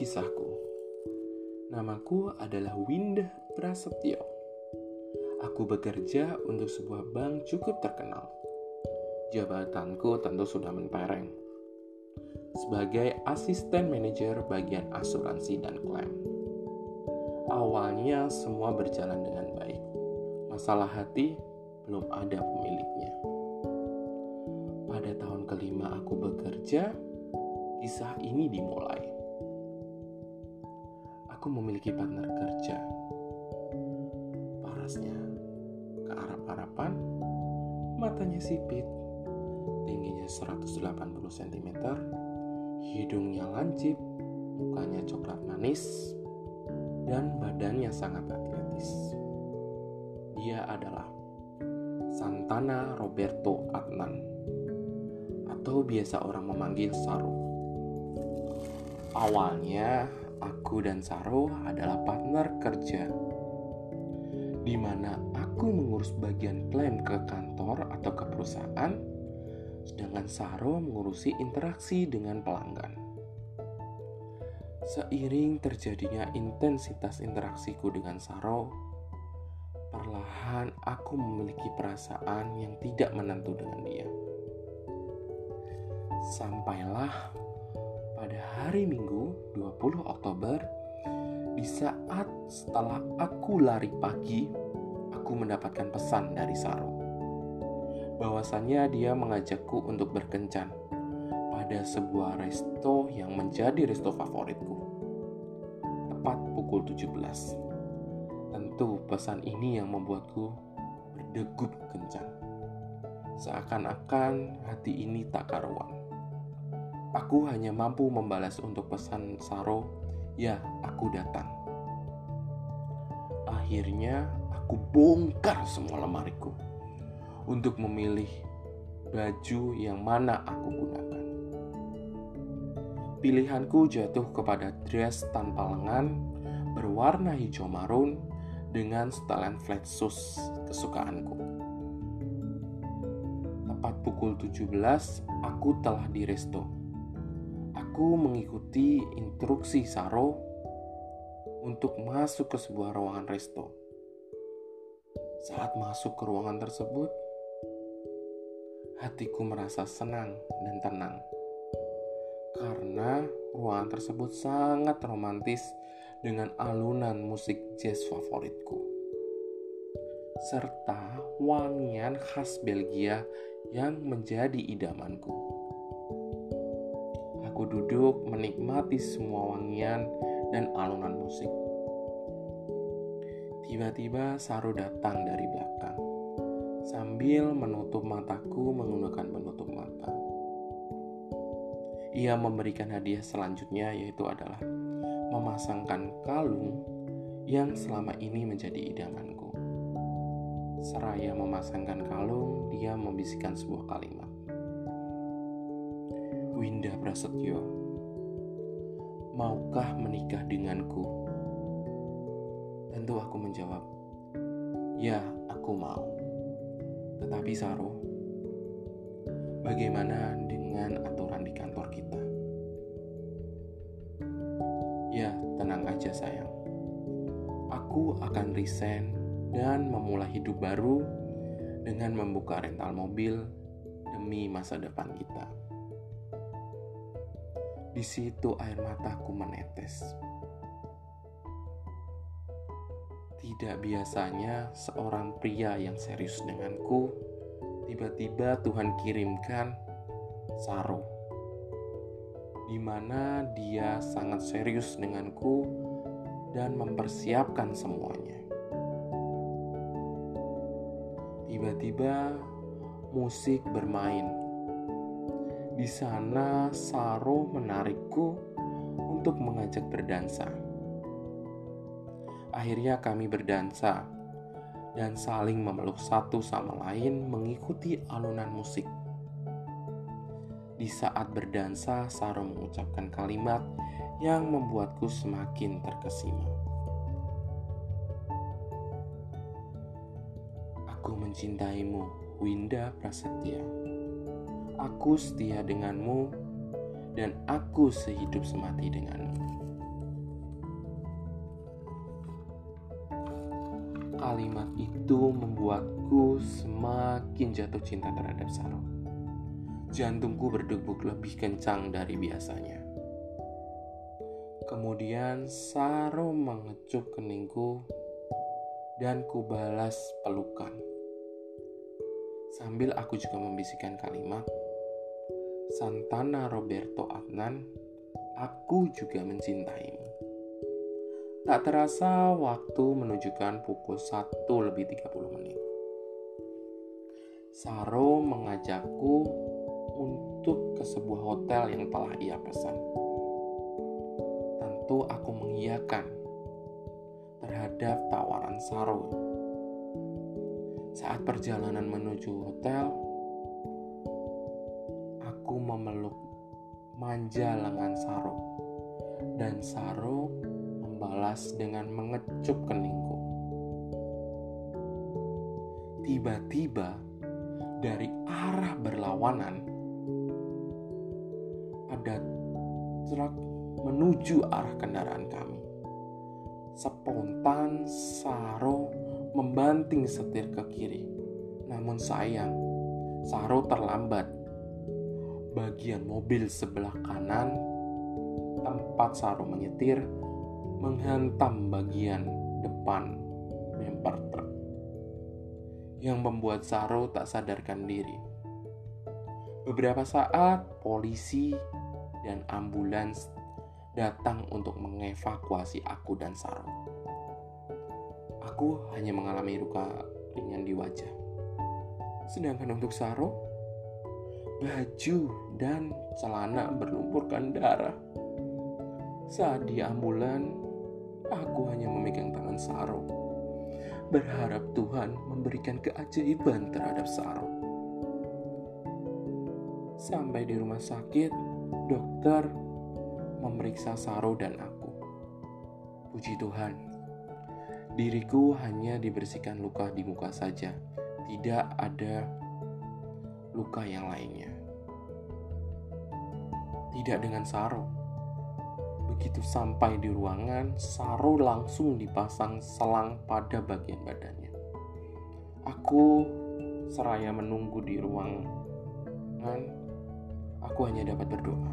kisahku. Namaku adalah Winda Prasetyo. Aku bekerja untuk sebuah bank cukup terkenal. Jabatanku tentu sudah mentereng. Sebagai asisten manajer bagian asuransi dan klaim. Awalnya semua berjalan dengan baik. Masalah hati belum ada pemiliknya. Pada tahun kelima aku bekerja, kisah ini dimulai. Aku memiliki partner kerja. Parasnya ke arah harapan matanya sipit, tingginya 180 cm, hidungnya lancip, mukanya coklat manis, dan badannya sangat atletis. Dia adalah Santana Roberto Adnan atau biasa orang memanggil Saru. Awalnya, aku dan Saro adalah partner kerja, di mana aku mengurus bagian klaim ke kantor atau ke perusahaan, sedangkan Saro mengurusi interaksi dengan pelanggan. Seiring terjadinya intensitas interaksiku dengan Saro, perlahan aku memiliki perasaan yang tidak menentu dengan dia. Sampailah pada hari Minggu 20 Oktober di saat setelah aku lari pagi aku mendapatkan pesan dari Saro. Bahwasannya dia mengajakku untuk berkencan pada sebuah resto yang menjadi resto favoritku. Tepat pukul 17 tentu pesan ini yang membuatku berdegup kencang seakan-akan hati ini tak karuan Aku hanya mampu membalas untuk pesan Saro, ya aku datang. Akhirnya aku bongkar semua lemariku untuk memilih baju yang mana aku gunakan. Pilihanku jatuh kepada dress tanpa lengan berwarna hijau marun dengan setelan flat shoes kesukaanku. Tepat pukul 17, aku telah di resto Aku mengikuti instruksi Saro untuk masuk ke sebuah ruangan resto. Saat masuk ke ruangan tersebut, hatiku merasa senang dan tenang karena ruangan tersebut sangat romantis dengan alunan musik jazz favoritku serta wangian khas Belgia yang menjadi idamanku. Aku duduk menikmati semua wangian dan alunan musik. Tiba-tiba Saru datang dari belakang sambil menutup mataku menggunakan penutup mata. Ia memberikan hadiah selanjutnya yaitu adalah memasangkan kalung yang selama ini menjadi idamanku. Seraya memasangkan kalung, dia membisikkan sebuah kalimat. Winda Prasetyo, maukah menikah denganku? Tentu aku menjawab, ya aku mau. Tetapi Saro, bagaimana dengan aturan di kantor kita? Ya, tenang aja sayang. Aku akan resign dan memulai hidup baru dengan membuka rental mobil demi masa depan kita. Di situ air mataku menetes. Tidak biasanya seorang pria yang serius denganku, tiba-tiba Tuhan kirimkan Saro, di mana dia sangat serius denganku dan mempersiapkan semuanya. Tiba-tiba musik bermain di sana, Saro menarikku untuk mengajak berdansa. Akhirnya, kami berdansa dan saling memeluk satu sama lain mengikuti alunan musik. Di saat berdansa, Saro mengucapkan kalimat yang membuatku semakin terkesima. Aku mencintaimu, Winda Prasetya. Aku setia denganmu dan aku sehidup semati denganmu. Kalimat itu membuatku semakin jatuh cinta terhadap Saro. Jantungku berdegup lebih kencang dari biasanya. Kemudian Saro mengecup keningku dan kubalas pelukan. Sambil aku juga membisikkan kalimat, Santana Roberto Adnan, aku juga mencintaimu. Tak terasa waktu menunjukkan pukul 1 lebih 30 menit. Saro mengajakku untuk ke sebuah hotel yang telah ia pesan. Tentu aku mengiyakan terhadap tawaran Saro. Saat perjalanan menuju hotel, memeluk manja lengan Saro dan Saro membalas dengan mengecup keningku. Tiba-tiba dari arah berlawanan ada truk menuju arah kendaraan kami. Spontan Saro membanting setir ke kiri. Namun sayang, Saro terlambat. Bagian mobil sebelah kanan tempat Saro menyetir menghantam bagian depan bemper truk yang membuat Saro tak sadarkan diri. Beberapa saat polisi dan ambulans datang untuk mengevakuasi aku dan Saro. Aku hanya mengalami luka ringan di wajah. Sedangkan untuk Saro, baju dan celana berlumpurkan darah. Saat di ambulan, Aku hanya memegang tangan Saro, berharap Tuhan memberikan keajaiban terhadap Saro. Sampai di rumah sakit, dokter memeriksa Saro dan aku. Puji Tuhan, diriku hanya dibersihkan luka di muka saja, tidak ada luka yang lainnya. Tidak dengan Saro Begitu sampai di ruangan, Saro langsung dipasang selang pada bagian badannya. Aku seraya menunggu di ruangan, aku hanya dapat berdoa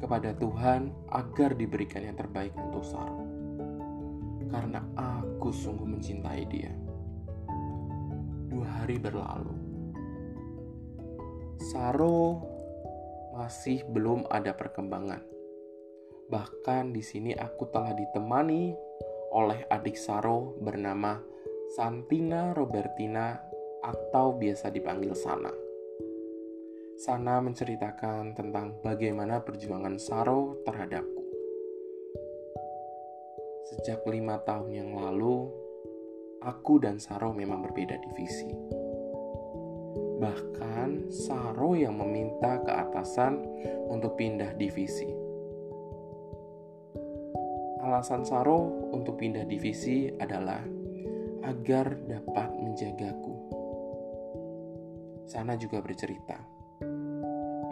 kepada Tuhan agar diberikan yang terbaik untuk Saro. Karena aku sungguh mencintai dia. Dua hari berlalu. Saro masih belum ada perkembangan. Bahkan di sini aku telah ditemani oleh adik Saro bernama Santina Robertina atau biasa dipanggil Sana. Sana menceritakan tentang bagaimana perjuangan Saro terhadapku. Sejak lima tahun yang lalu, aku dan Saro memang berbeda divisi. Bahkan Saro yang meminta ke atasan untuk pindah divisi alasan Saro untuk pindah divisi adalah agar dapat menjagaku. Sana juga bercerita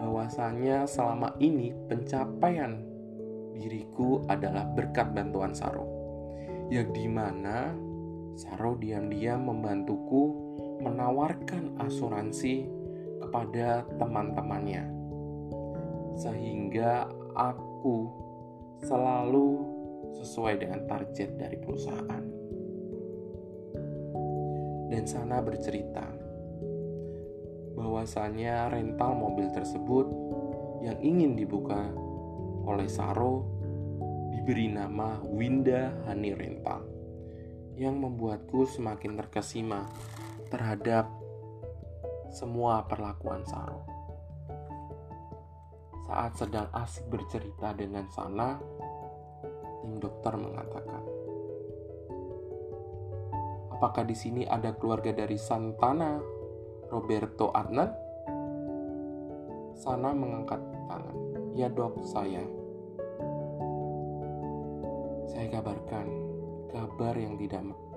bahwasanya selama ini pencapaian diriku adalah berkat bantuan Saro, yang di mana Saro diam-diam membantuku menawarkan asuransi kepada teman-temannya, sehingga aku selalu sesuai dengan target dari perusahaan. Dan sana bercerita bahwasanya rental mobil tersebut yang ingin dibuka oleh Saro diberi nama Winda Hani Rental yang membuatku semakin terkesima terhadap semua perlakuan Saro. Saat sedang asik bercerita dengan Sana, tim dokter mengatakan. Apakah di sini ada keluarga dari Santana Roberto Adnan? Sana mengangkat tangan. Ya dok, saya. Saya kabarkan kabar yang tidak.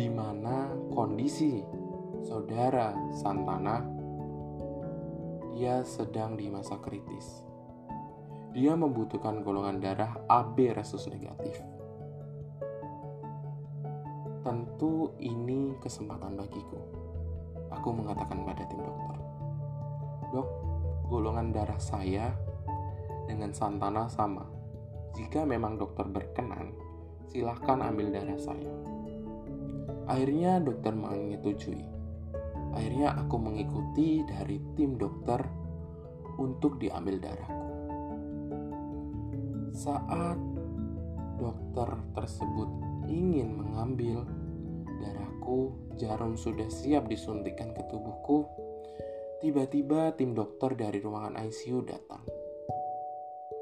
Di mana kondisi saudara Santana dia sedang di masa kritis dia membutuhkan golongan darah AB resus negatif. itu ini kesempatan bagiku. Aku mengatakan pada tim dokter. Dok, golongan darah saya dengan Santana sama. Jika memang dokter berkenan, silahkan ambil darah saya. Akhirnya dokter menyetujui. Akhirnya aku mengikuti dari tim dokter untuk diambil darahku. Saat dokter tersebut ingin mengambil darahku, jarum sudah siap disuntikkan ke tubuhku. Tiba-tiba tim dokter dari ruangan ICU datang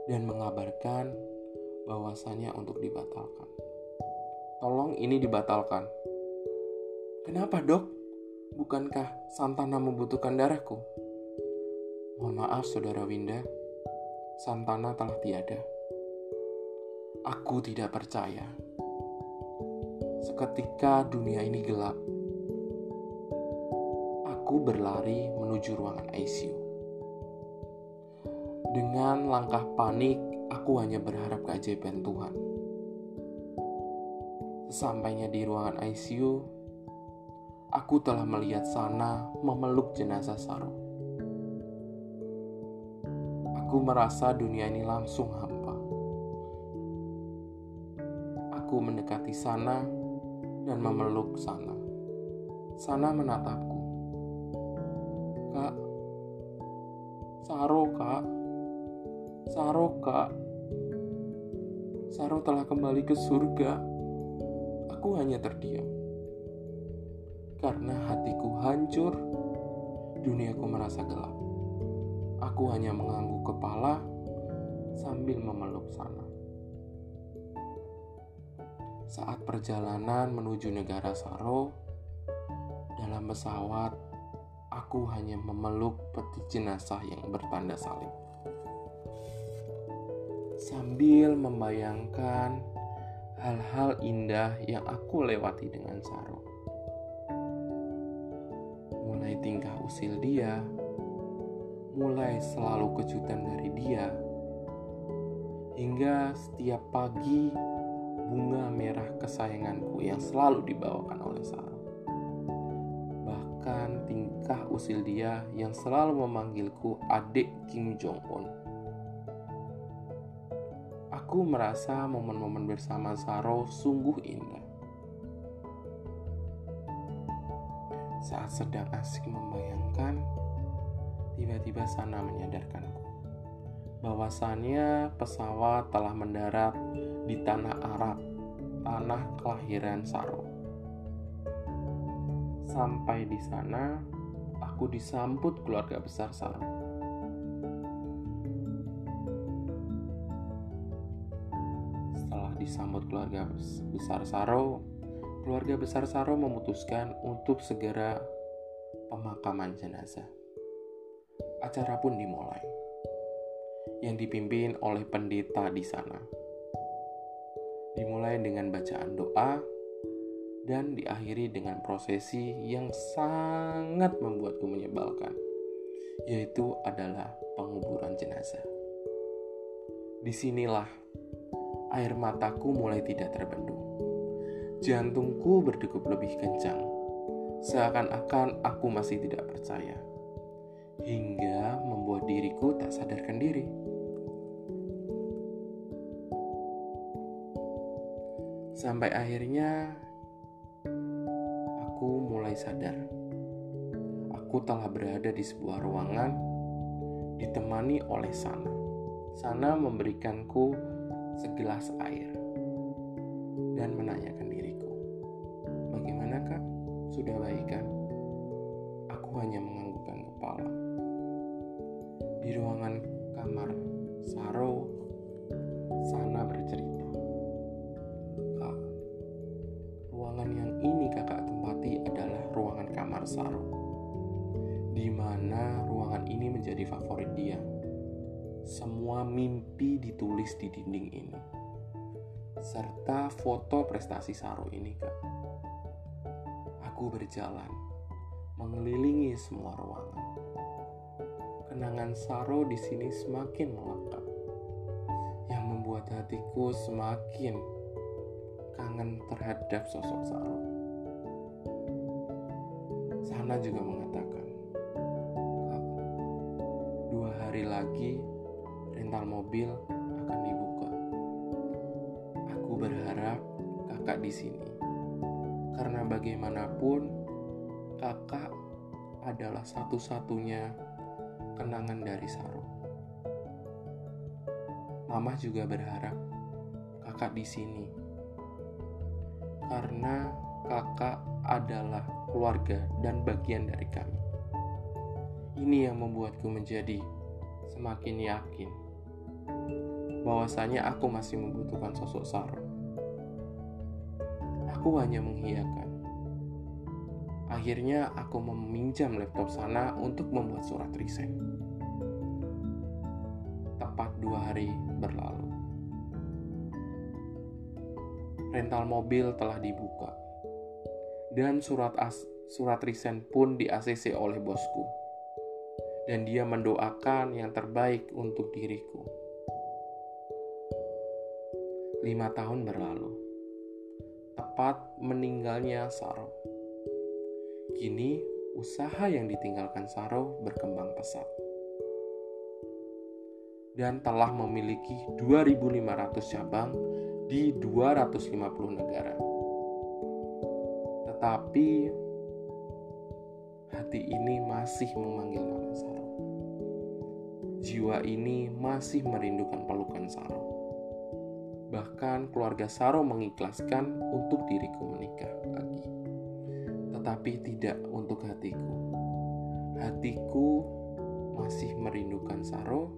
dan mengabarkan bahwasannya untuk dibatalkan. Tolong ini dibatalkan. Kenapa dok? Bukankah Santana membutuhkan darahku? Mohon maaf saudara Winda, Santana telah tiada. Aku tidak percaya. Seketika dunia ini gelap. Aku berlari menuju ruangan ICU. Dengan langkah panik, aku hanya berharap keajaiban Tuhan. Sesampainya di ruangan ICU, aku telah melihat sana memeluk jenazah Saro. Aku merasa dunia ini langsung hampa. Aku mendekati sana dan memeluk sana. Sana menatapku. Kak, Saro kak, Saro kak, Saro telah kembali ke surga. Aku hanya terdiam. Karena hatiku hancur, duniaku merasa gelap. Aku hanya mengangguk kepala sambil memeluk sana. Saat perjalanan menuju negara Saro, dalam pesawat aku hanya memeluk peti jenazah yang bertanda salib. Sambil membayangkan hal-hal indah yang aku lewati dengan Saro. Tingkah usil dia, mulai selalu kejutan dari dia, hingga setiap pagi bunga merah kesayanganku yang selalu dibawakan oleh Sarah. Bahkan tingkah usil dia yang selalu memanggilku adik Kim Jong Un. Aku merasa momen-momen bersama Saro sungguh indah. Saat sedang asik membayangkan, tiba-tiba Sana menyadarkanku bahwasannya pesawat telah mendarat di tanah Arab, tanah kelahiran Saro. Sampai di sana, aku disambut keluarga besar Saro. Setelah disambut keluarga besar Saro, keluarga besar Saro memutuskan untuk segera pemakaman jenazah. Acara pun dimulai yang dipimpin oleh pendeta di sana. Dimulai dengan bacaan doa dan diakhiri dengan prosesi yang sangat membuatku menyebalkan, yaitu adalah penguburan jenazah. Di sinilah air mataku mulai tidak terbendung. Jantungku berdegup lebih kencang, seakan-akan aku masih tidak percaya, hingga membuat diriku tak sadarkan diri. Sampai akhirnya aku mulai sadar. Aku telah berada di sebuah ruangan ditemani oleh Sana. Sana memberikanku segelas air dan menanyakan diriku, "Bagaimana, Kak? Sudah baik kan?" Aku hanya menganggukkan kepala. Di ruangan kamar Saro, Sana bercerita Saro, di mana ruangan ini menjadi favorit dia. Semua mimpi ditulis di dinding ini, serta foto prestasi Saro ini, Kak. Aku berjalan mengelilingi semua ruangan. Kenangan Saro di sini semakin melekat, yang membuat hatiku semakin kangen terhadap sosok Saro. Sana juga mengatakan, dua hari lagi rental mobil akan dibuka. Aku berharap kakak di sini. Karena bagaimanapun kakak adalah satu-satunya kenangan dari Saro. Mama juga berharap kakak di sini. Karena kakak adalah keluarga dan bagian dari kami. Ini yang membuatku menjadi semakin yakin bahwasanya aku masih membutuhkan sosok Saro. Aku hanya mengiyakan. Akhirnya aku meminjam laptop sana untuk membuat surat resign. Tepat dua hari berlalu. Rental mobil telah dibuka. Dan surat as surat resign pun di ACC oleh bosku. Dan dia mendoakan yang terbaik untuk diriku. Lima tahun berlalu. Tepat meninggalnya Saro. Kini usaha yang ditinggalkan Saro berkembang pesat. Dan telah memiliki 2.500 cabang di 250 negara. Tetapi hati ini masih memanggil nama Saro. Jiwa ini masih merindukan pelukan Saro. Bahkan keluarga Saro mengikhlaskan untuk diriku menikah lagi. Tetapi tidak untuk hatiku. Hatiku masih merindukan Saro.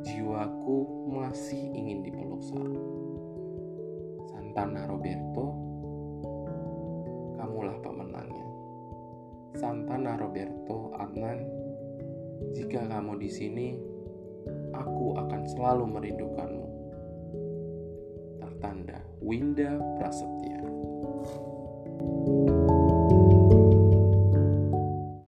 Jiwaku masih ingin dipeluk Saro. Santana Roberto, kamulah pemenangnya. Santana Roberto Adnan, jika kamu di sini, aku akan selalu merindukanmu. Tertanda Winda Prasetya.